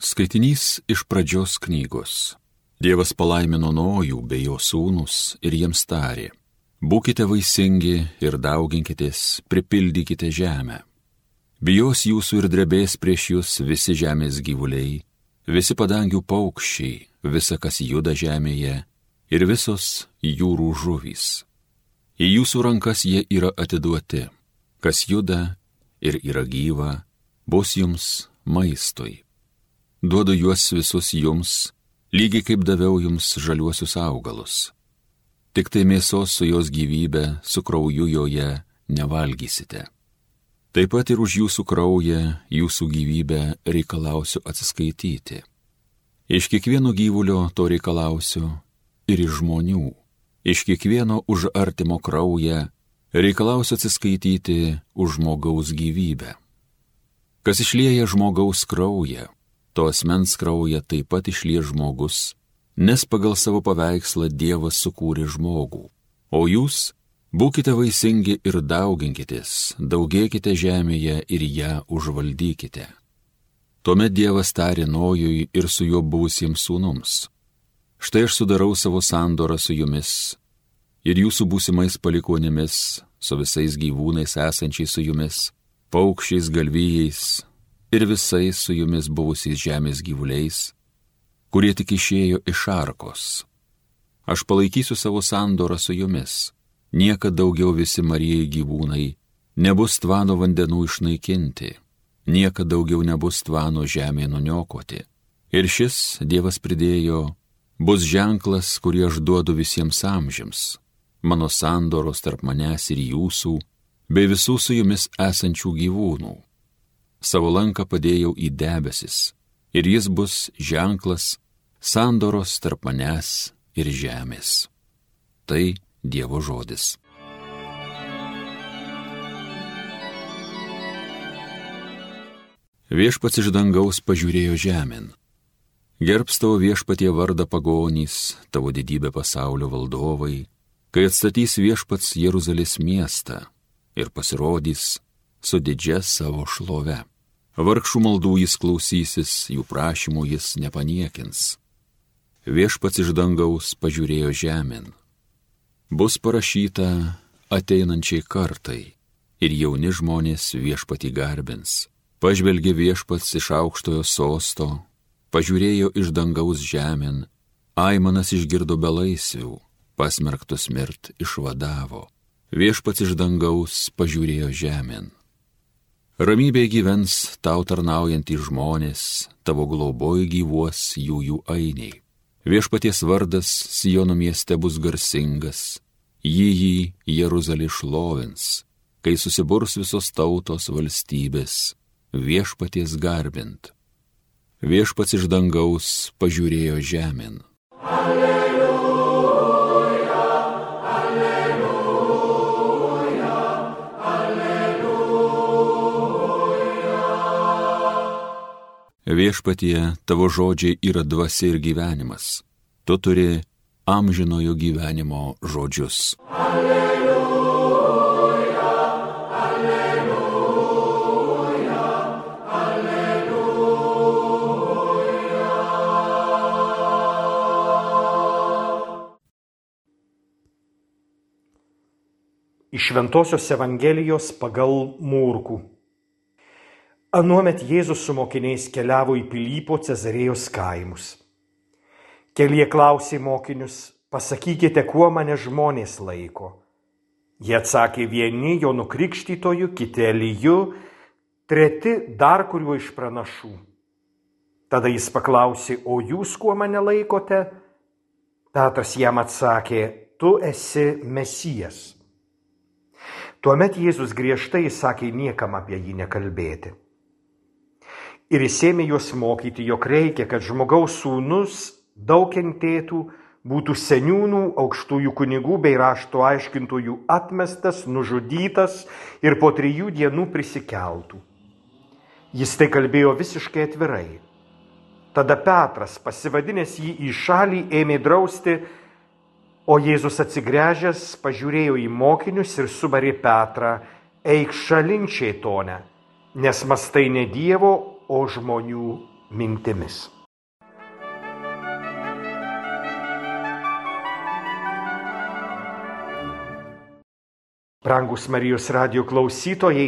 Skaitinys iš pradžios knygos. Dievas palaimino Nojų bei jo sūnus ir jiems tarė. Būkite vaisingi ir dauginkitės, pripildykite žemę. Bijos jūsų ir drebės prieš jūs visi žemės gyvuliai, visi padangių paukščiai, visa kas juda žemėje ir visos jūrų žuvys. Į jūsų rankas jie yra atiduoti, kas juda ir yra gyva, bus jums maistui duodu juos visus jums, lygiai kaip daviau jums žaliuosius augalus. Tik tai mėsos su jos gyvybė, su krauju joje nevalgysite. Taip pat ir už jūsų kraują, jūsų gyvybę reikalausiu atsiskaityti. Iš kiekvieno gyvulio to reikalausiu ir iš žmonių. Iš kiekvieno už artimo kraują reikalausiu atsiskaityti už žmogaus gyvybę. Kas išlieja žmogaus kraują, to asmens kraują taip pat išlie žmogus, nes pagal savo paveikslą Dievas sukūrė žmogų. O jūs būkite vaisingi ir dauginkitės, daugėkite žemėje ir ją užvaldykite. Tuomet Dievas tarė Nojui ir su juo buvusiems sūnums. Štai aš sudarau savo sandorą su jumis ir jūsų būsimais palikonėmis, su visais gyvūnais esančiais su jumis, paukščiais galvijais, ir visais su jumis buvusiais žemės gyvuliais, kurie tik išėjo iš arkos. Aš palaikysiu savo sandorą su jumis. Niekada daugiau visi marijai gyvūnai nebus tvano vandenų išnaikinti, niekada daugiau nebus tvano žemė nuniokoti. Ir šis Dievas pridėjo, bus ženklas, kurį aš duodu visiems amžiams, mano sandoros tarp manęs ir jūsų, bei visų su jumis esančių gyvūnų savo lanką padėjau į debesis, ir jis bus ženklas sandoros tarp manęs ir žemės. Tai Dievo žodis. Viešpats iš dangaus pažiūrėjo žemėn. Gerbs tavo viešpatie vardą pagonys, tavo didybė pasaulio valdovai, kai atstatys viešpats Jeruzalės miestą ir pasirodys su didžia savo šlove. Vargšų maldų jis klausysis, jų prašymų jis nepaniekins. Viešpats iš dangaus pažiūrėjo žemėn. Bus parašyta ateinančiai kartai ir jauni žmonės viešpati garbins. Pažvelgė viešpats iš aukštojo sosto, pažiūrėjo iš dangaus žemėn, Aimanas išgirdo belaisvių, pasmerktus mirt išvadavo. Viešpats iš dangaus pažiūrėjo žemėn Ramybėje gyvens tau tarnaujantys žmonės, tavo globoj gyvuos jų jų ainiai. Viešpaties vardas Sijono mieste bus garsingas, jį jį Jeruzalė šlovins, kai susiburs visos tautos valstybės, viešpaties garbint. Viešpats iš dangaus pažiūrėjo žemėn. Alleluja. Viešpatie, tavo žodžiai yra dvasia ir gyvenimas. Tu turi amžinojo gyvenimo žodžius. Alleluja, alleluja, alleluja. Iš Ventosios Evangelijos pagal Mūrkų. Anuomet Jėzus su mokiniais keliavo į Pilypo Cezarėjos kaimus. Kelie klausė mokinius, pasakykite, kuo mane žmonės laiko. Jie atsakė vieni jo nukrikštytojų, kiti Elyju, treti dar kuriuo iš pranašų. Tada jis paklausė, o jūs kuo mane laikote? Petras jam atsakė, tu esi Mesijas. Tuomet Jėzus griežtai įsakė niekam apie jį nekalbėti ir įsėmė juos mokyti, jog reikia, kad žmogaus sūnus daug kentėtų, būtų seniūnų, aukštųjų kunigų bei rašto aiškintojų atmestas, nužudytas ir po trijų dienų prisikeltų. Jis tai kalbėjo visiškai atvirai. Tada Petras, pasivadinęs jį į šalį, ėmė drausti, o Jėzus atsigręžęs pažiūrėjo į mokinius ir subarė Petrą, eik šalinčiai tonę, nes mastai ne Dievo, o žmonių mintimis. Brangus Marijos radio klausytojai,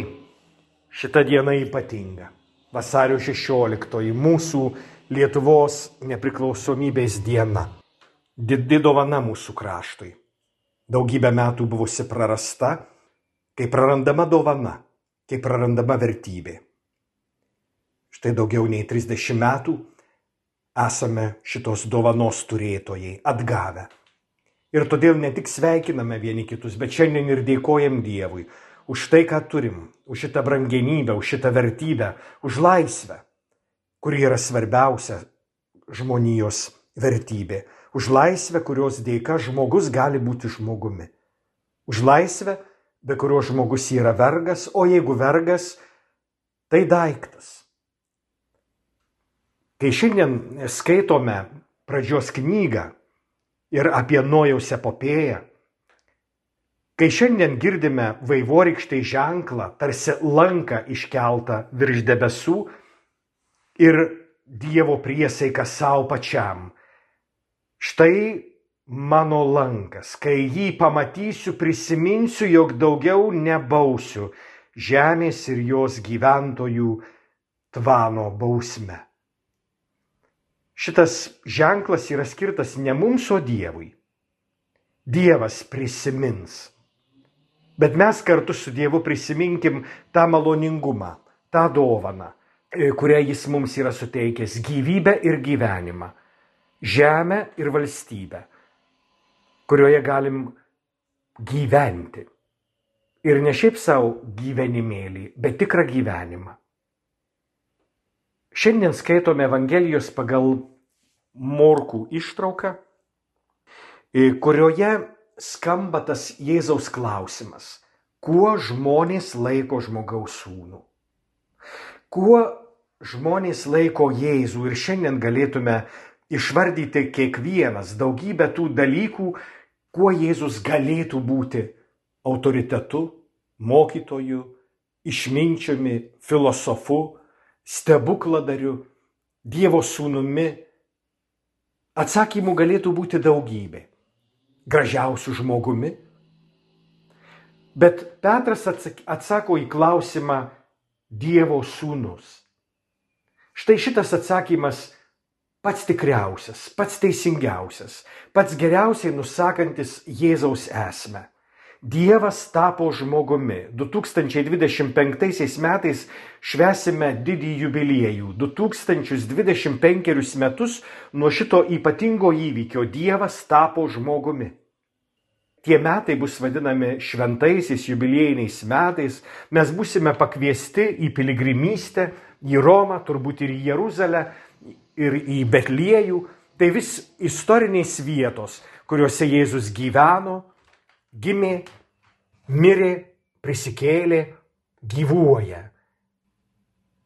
šita diena ypatinga. Vasario 16 mūsų Lietuvos nepriklausomybės diena. Didi dovana mūsų kraštui. Daugybę metų buvusi prarasta, kai prarandama dovana, kai prarandama vertybė. Štai daugiau nei 30 metų esame šitos dovanos turėtojai atgavę Ir todėl ne tik sveikiname vieni kitus, bet šiandien ir dėkojam Dievui už tai, ką turim, už šitą brangenybę, už šitą vertybę, už laisvę, kuri yra svarbiausia žmonijos vertybė. Už laisvę, kurios dėka žmogus gali būti žmogumi. Už laisvę, be kurios žmogus yra vergas, o jeigu vergas, tai daiktas. Kai šiandien skaitome pradžios knygą, ir apie Nojaus epopėją. Kai šiandien girdime vaivorykštai ženklą, tarsi lanką iškeltą virš debesų ir Dievo priesaiką savo pačiam. Štai mano lankas, kai jį pamatysiu, prisiminsiu, jog daugiau nebausiu žemės ir jos gyventojų tvano bausme. Šitas ženklas yra skirtas ne mums, o Dievui. Dievas prisimins. Bet mes kartu su Dievu prisiminkim tą maloningumą, tą dovaną, e, kurią Jis mums yra suteikęs - gyvybę ir gyvenimą, žemę ir valstybę, kurioje galim gyventi. Ir ne šiaip savo gyvenimėlį, bet tikrą gyvenimą. Šiandien skaitome Evangelijos pagal morkų ištrauką, kurioje skamba tas Jėzaus klausimas, kuo žmonės laiko žmogaus sūnų. Kuo žmonės laiko Jėzų ir šiandien galėtume išvardyti kiekvienas daugybę tų dalykų, kuo Jėzus galėtų būti autoritetu, mokytoju, išminčiumi, filosofu, stebukladariu, Dievo sūnumi, atsakymų galėtų būti daugybė. Gražiausių žmogumi. Bet Petras atsako į klausimą Dievo sūnus. Štai šitas atsakymas pats tikriausias, pats teisingiausias, pats geriausiai nusakantis Jėzaus esmę. Dievas tapo žmogumi. 2025 metais švesime didį jubiliejų. 2025 metus nuo šito ypatingo įvykio Dievas tapo žmogumi. Tie metai bus vadinami šventaisiais jubiliejiniais metais. Mes busime pakviesti į piligrimystę, į Romą, turbūt ir į Jeruzalę, ir į Betliejų. Tai vis istorinės vietos, kuriuose Jėzus gyveno, gimė, mirė, prisikėlė, gyvuoja.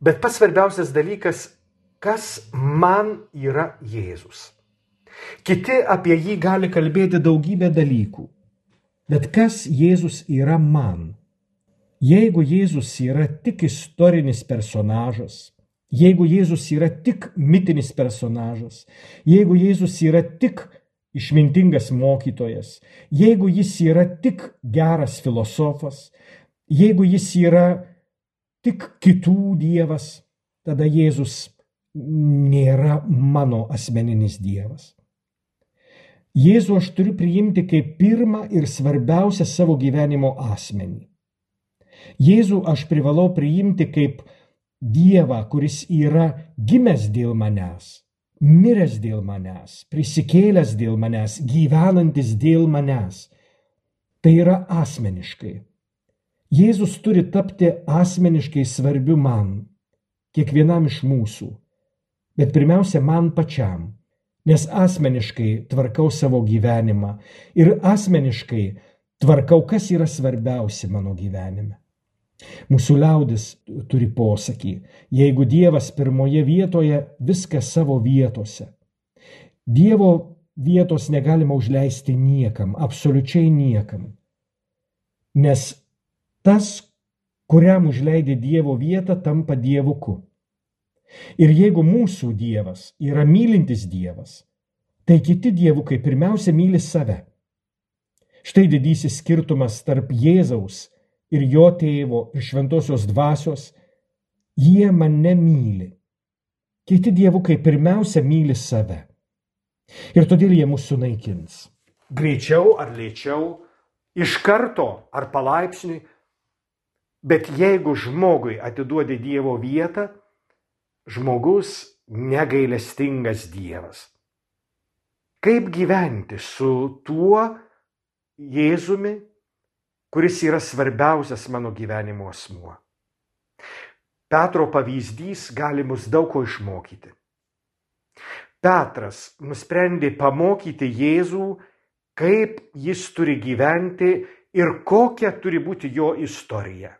Bet pats svarbiausias dalykas, kas man yra Jėzus. Kiti apie jį gali kalbėti daugybę dalykų. Bet kas Jėzus yra man? Jeigu Jėzus yra tik istorinis personažas, jeigu Jėzus yra tik mitinis personažas, jeigu Jėzus yra tik išmintingas mokytojas, jeigu jis yra tik geras filosofas, jeigu jis yra tik kitų dievas, tada Jėzus nėra mano asmeninis dievas. Jėzų aš turiu priimti kaip pirmą ir svarbiausią savo gyvenimo asmenį. Jėzų aš privalau priimti kaip Dievą, kuris yra gimęs dėl manęs miręs dėl manęs, prisikėlęs dėl manęs, gyvenantis dėl manęs. Tai yra asmeniškai. Jėzus turi tapti asmeniškai svarbiu man, kiekvienam iš mūsų, bet pirmiausia man pačiam, nes asmeniškai tvarkau savo gyvenimą ir asmeniškai tvarkau, kas yra svarbiausia mano gyvenime. Mūsų liaudis turi posakį, jeigu Dievas pirmoje vietoje, viskas savo vietose. Dievo vietos negalima užleisti niekam, absoliučiai niekam. Nes tas, kuriam užleidė Dievo vietą, tampa Dievuku. Ir jeigu mūsų Dievas yra mylintis Dievas, tai kiti dievukai pirmiausia myli save. Štai didysis skirtumas tarp Jėzaus ir jo tėvo ir šventosios dvasios. Jie mane myli. Kiti dievukai pirmiausia myli save. Ir todėl jie mūsų naikins. Greičiau ar lėčiau, iš karto ar palaipsniui, bet jeigu žmogui atiduodi Dievo vietą, žmogus negailestingas Dievas. Kaip gyventi su tuo Jėzumi, kuris yra svarbiausias mano gyvenimo asmuo? Petro pavyzdys gali mus daug ko išmokyti. Petras nusprendė pamokyti Jėzų, kaip jis turi gyventi ir kokia turi būti jo istorija.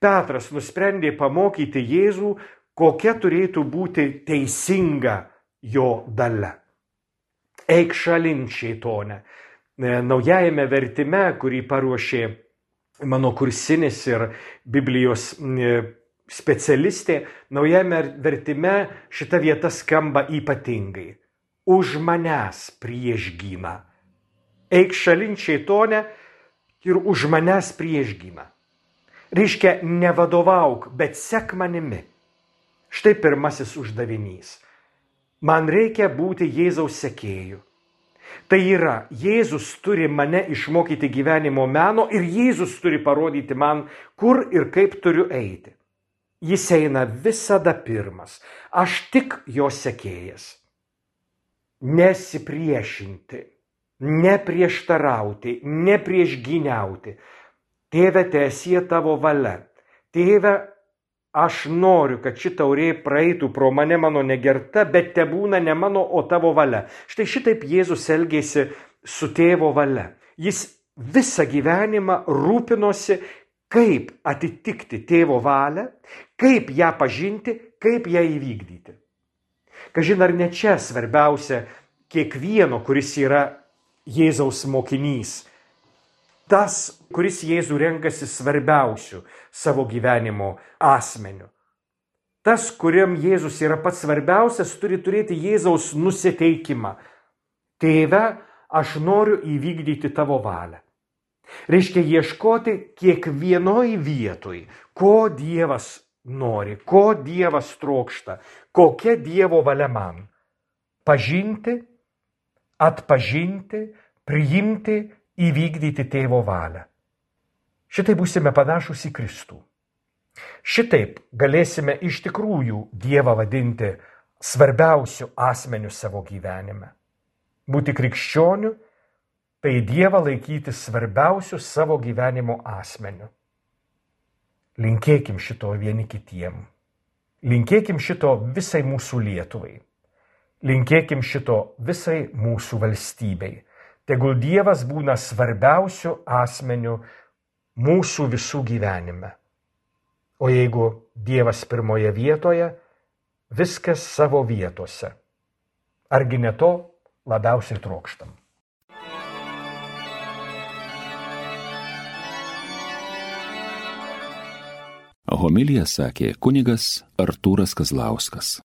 Petras nusprendė pamokyti Jėzų, kokia turėtų būti teisinga jo dalia. Eik šalin šeitonę. Naujajame vertime, kurį paruošė mano kursinis ir Biblijos specialistė, naujame vertime šita vieta skamba ypatingai. Už manęs priešgyna. Eik šalin šeitonę ir už manęs priešgyna. Reiškia, nevadovauk, bet sek manimi. Štai pirmasis uždavinys. Man reikia būti Jėzaus sekėju. Tai yra, Jėzus turi mane išmokyti gyvenimo meno ir Jėzus turi parodyti man, kur ir kaip turiu eiti. Jis eina visada pirmas, aš tik jo sekėjas. Nesipriešinti, neprieštarauti, nepriešgyniauti. Tėve, tiesie tavo valia. Tėve, aš noriu, kad ši taurė praeitų pro mane mano negerta, bet te būna ne mano, o tavo valia. Štai šitaip Jėzus elgėsi su tėvo valia. Jis visą gyvenimą rūpinosi kaip atitikti tėvo valią, kaip ją pažinti, kaip ją įvykdyti. Kažin ar ne čia svarbiausia kiekvieno, kuris yra Jėzaus mokinys. Tas, kuris Jėzų renkasi svarbiausių savo gyvenimo asmeniu. Tas, kuriam Jėzus yra pats svarbiausias, turi turėti Jėzaus nusiteikimą. Tėve, aš noriu įvykdyti tavo valią. Reiškia ieškoti kiekvienoj vietoj, ko Dievas nori, ko Dievas trokšta, kokia Dievo valia man. Pažinti, atpažinti, priimti, įvykdyti tėvo valią. Šitaip būsime panašus į Kristų. Šitaip galėsime iš tikrųjų Dievą vadinti svarbiausiu asmeniu savo gyvenime. Būti krikščioniu tai Dievą laikyti svarbiausiu savo gyvenimo asmeniu. Linkėkim šito vieni kitiem. Linkėkim šito visai mūsų Lietuvai. Linkėkim šito visai mūsų valstybei. Tegul Dievas būna svarbiausiu asmeniu mūsų visų gyvenime. O jeigu Dievas pirmoje vietoje, viskas savo vietose. Argi ne to labiausiai trokštam? Homilija sakė kunigas Artūras Kazlauskas.